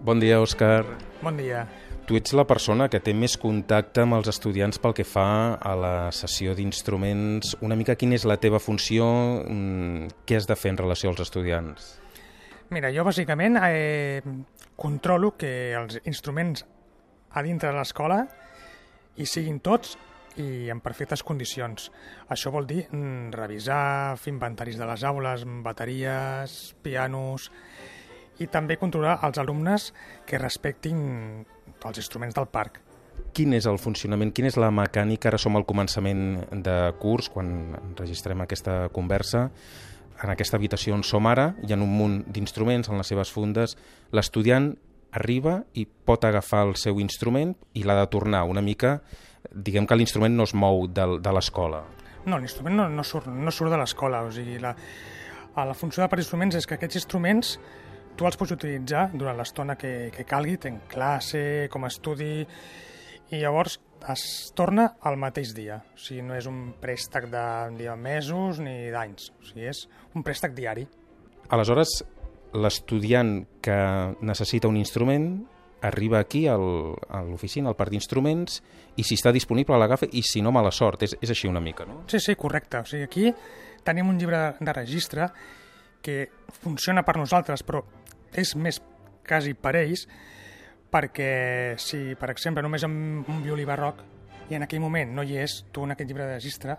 Bon dia, Òscar. Bon dia. Tu ets la persona que té més contacte amb els estudiants pel que fa a la sessió d'instruments. Una mica quina és la teva funció, mm, què has de fer en relació als estudiants? Mira, jo bàsicament eh, controlo que els instruments a dintre de l'escola hi siguin tots i en perfectes condicions. Això vol dir mm, revisar, fer inventaris de les aules, bateries, pianos i també controlar els alumnes que respectin els instruments del parc. Quin és el funcionament, quina és la mecànica? Ara som al començament de curs, quan registrem aquesta conversa. En aquesta habitació on som ara hi ha un munt d'instruments en les seves fundes. L'estudiant arriba i pot agafar el seu instrument i l'ha de tornar una mica... Diguem que l'instrument no es mou de, de l'escola. No, l'instrument no, no, surt, no surt de l'escola. O sigui, la, la funció de per instruments és que aquests instruments tu els pots utilitzar durant l'estona que, que calgui, en classe, com a estudi, i llavors es torna al mateix dia. O sigui, no és un préstec de, de mesos ni d'anys, o sigui, és un préstec diari. Aleshores, l'estudiant que necessita un instrument arriba aquí al, a l'oficina, al parc d'instruments, i si està disponible l'agafa, i si no, mala sort. És, és així una mica, no? Sí, sí, correcte. O sigui, aquí tenim un llibre de registre que funciona per nosaltres, però és més quasi per ells, perquè si, per exemple, només amb un violí barroc i en aquell moment no hi és, tu en aquest llibre de registre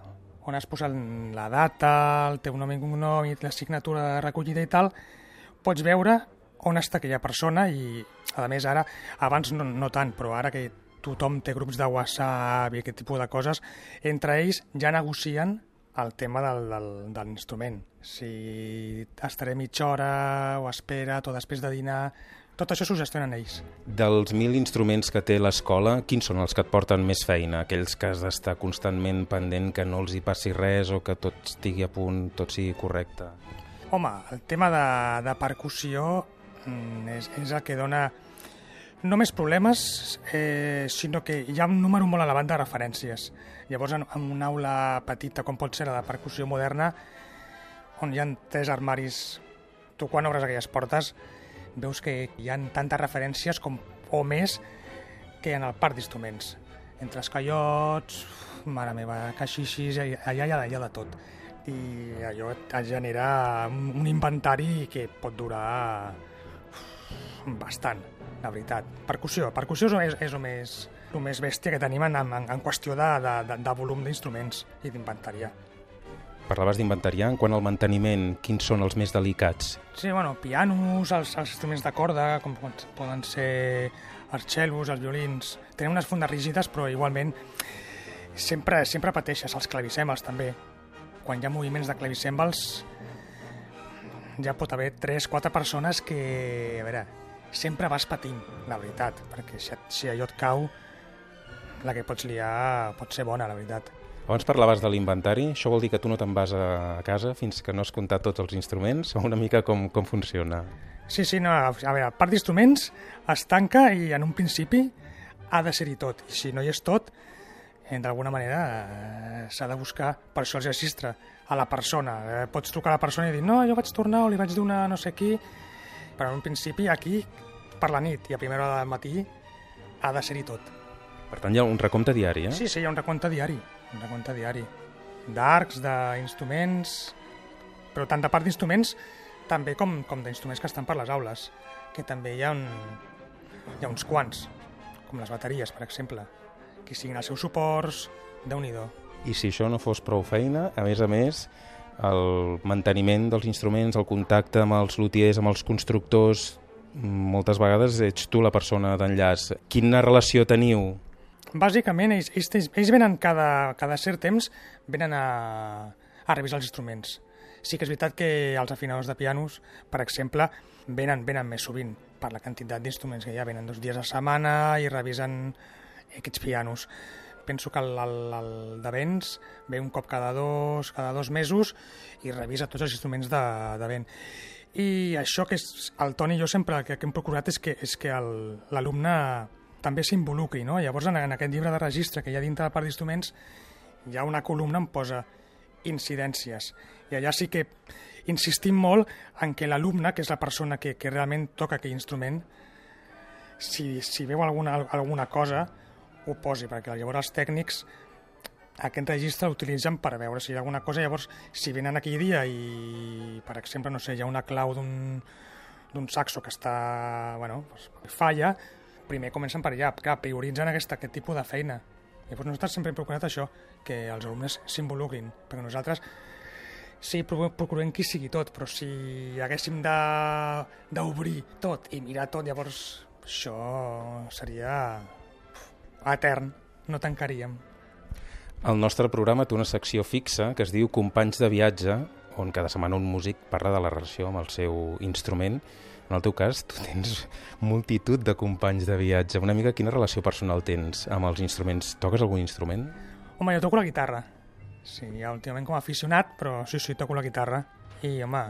on has posat la data, el teu nom i cognom i la signatura de recollida i tal, pots veure on està aquella persona i, a més, ara, abans no, no tant, però ara que tothom té grups de WhatsApp i aquest tipus de coses, entre ells ja negocien el tema del, del, de l'instrument. Si estaré mitja hora o espera o després de dinar, tot això s'ho gestionen ells. Dels mil instruments que té l'escola, quins són els que et porten més feina? Aquells que has d'estar constantment pendent que no els hi passi res o que tot estigui a punt, tot sigui correcte? Home, el tema de, de percussió mm, és, és el que dona no més problemes, eh, sinó que hi ha un número molt elevat de referències. Llavors, en, en una aula petita, com pot ser la de percussió moderna, on hi ha tres armaris, tu quan obres aquelles portes veus que hi ha tantes referències com, o més que en el parc d'instruments. Entre escaiots, mare meva, caixixis, allà hi ha, hi ha de tot. I allò et genera un inventari que pot durar bastant, la veritat. Percussió, percussió és, és el, més, el més bèstia que tenim en, en, en qüestió de, de, de volum d'instruments i d'inventariar. Parlaves d'inventariar, en quant al manteniment, quins són els més delicats? Sí, bueno, pianos, els, els instruments de corda, com poden ser els cellos, els violins... Tenen unes fundes rígides, però igualment sempre, sempre pateixes, els clavicèmbals també. Quan hi ha moviments de clavicèmbals ja pot haver 3-4 persones que, a veure, sempre vas patint, la veritat, perquè si, si allò et cau, la que pots liar pot ser bona, la veritat. Abans parlaves de l'inventari, això vol dir que tu no te'n vas a casa fins que no has comptat tots els instruments, o una mica com, com funciona? Sí, sí, no, a veure, el parc d'instruments es tanca i en un principi ha de ser-hi tot, i si no hi és tot, eh, d'alguna manera eh, s'ha de buscar, per això els registre, a la persona. Eh, pots trucar a la persona i dir, no, jo vaig tornar o li vaig donar no sé qui, però en un principi aquí, per la nit i a primera hora del matí, ha de ser-hi tot. Per tant, hi ha un recompte diari, eh? Sí, sí, hi ha un recompte diari, un recompte diari. D'arcs, d'instruments, però tant de part d'instruments també com, com d'instruments que estan per les aules, que també hi ha, un, hi ha uns quants, com les bateries, per exemple, que siguin els seus suports, déu nhi I si això no fos prou feina, a més a més, el manteniment dels instruments, el contacte amb els luthiers, amb els constructors, moltes vegades ets tu la persona d'enllaç. Quina relació teniu? Bàsicament, ells, ells, ells venen cada, cada cert temps venen a, a revisar els instruments. Sí que és veritat que els afinadors de pianos, per exemple, venen, venen més sovint per la quantitat d'instruments que hi ha. Venen dos dies a setmana i revisen aquests pianos. Penso que el, el, el de vents ve un cop cada dos, cada dos mesos i revisa tots els instruments de, de vent. I això que és, el Toni i jo sempre que, que hem procurat és que, és que l'alumne també s'involucri, no? Llavors, en, en aquest llibre de registre que hi ha dintre del parc d'instruments, hi ha una columna on posa incidències. I allà sí que insistim molt en que l'alumne, que és la persona que, que realment toca aquell instrument, si, si veu alguna, alguna cosa, ho posi, perquè llavors els tècnics aquest registre l'utilitzen per veure si hi ha alguna cosa. Llavors, si venen aquell dia i, per exemple, no sé, hi ha una clau d'un d'un saxo que està, bueno, pues, falla, primer comencen per allà, clar, prioritzen aquesta, aquest tipus de feina. Llavors nosaltres sempre hem procurat això, que els alumnes s'involucrin, perquè nosaltres sí, procu- procurem que hi sigui tot, però si haguéssim d'obrir tot i mirar tot, llavors això seria etern, no tancaríem. El nostre programa té una secció fixa que es diu Companys de viatge, on cada setmana un músic parla de la relació amb el seu instrument. En el teu cas, tu tens multitud de companys de viatge. Una mica quina relació personal tens amb els instruments? Toques algun instrument? Home, jo toco la guitarra. Sí, ja últimament com a aficionat, però sí, sí, toco la guitarra. I, home,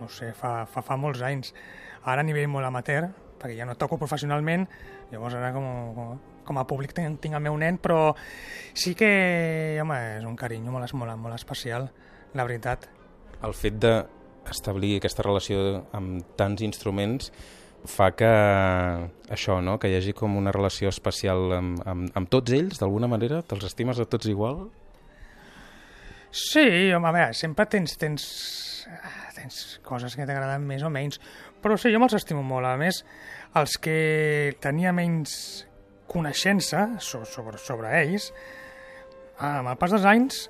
no sé, fa, fa, fa molts anys. Ara a nivell molt amateur, perquè ja no toco professionalment, llavors ara com, com, com a públic tinc, tinc el meu nen, però sí que, home, és un carinyo molt, molt, molt especial, la veritat. El fet d'establir aquesta relació amb tants instruments fa que això, no? que hi hagi com una relació especial amb, amb, amb tots ells, d'alguna manera? Te'ls estimes a tots igual? Sí, home, a veure, sempre tens, tens, ah, tens coses que t'agraden més o menys, però sí, jo me'ls estimo molt. A més, els que tenia menys coneixença so- sobre, sobre ells, amb el pas dels anys,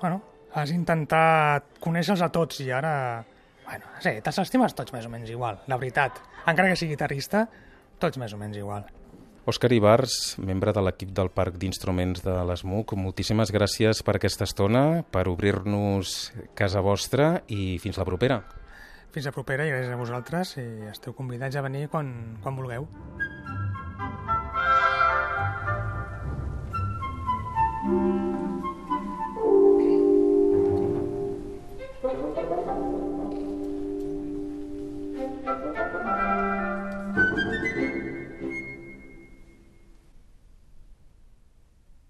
bueno, has intentat conèixer-los a tots i ara, bueno, sí, te'ls estimes tots més o menys igual, la veritat. Encara que sigui guitarrista, tots més o menys igual. Òscar Ibars, membre de l'equip del Parc d'Instruments de l'ESMUC, moltíssimes gràcies per aquesta estona, per obrir-nos casa vostra i fins la propera. Fins a propera i gràcies a vosaltres i esteu convidats a venir quan, quan vulgueu.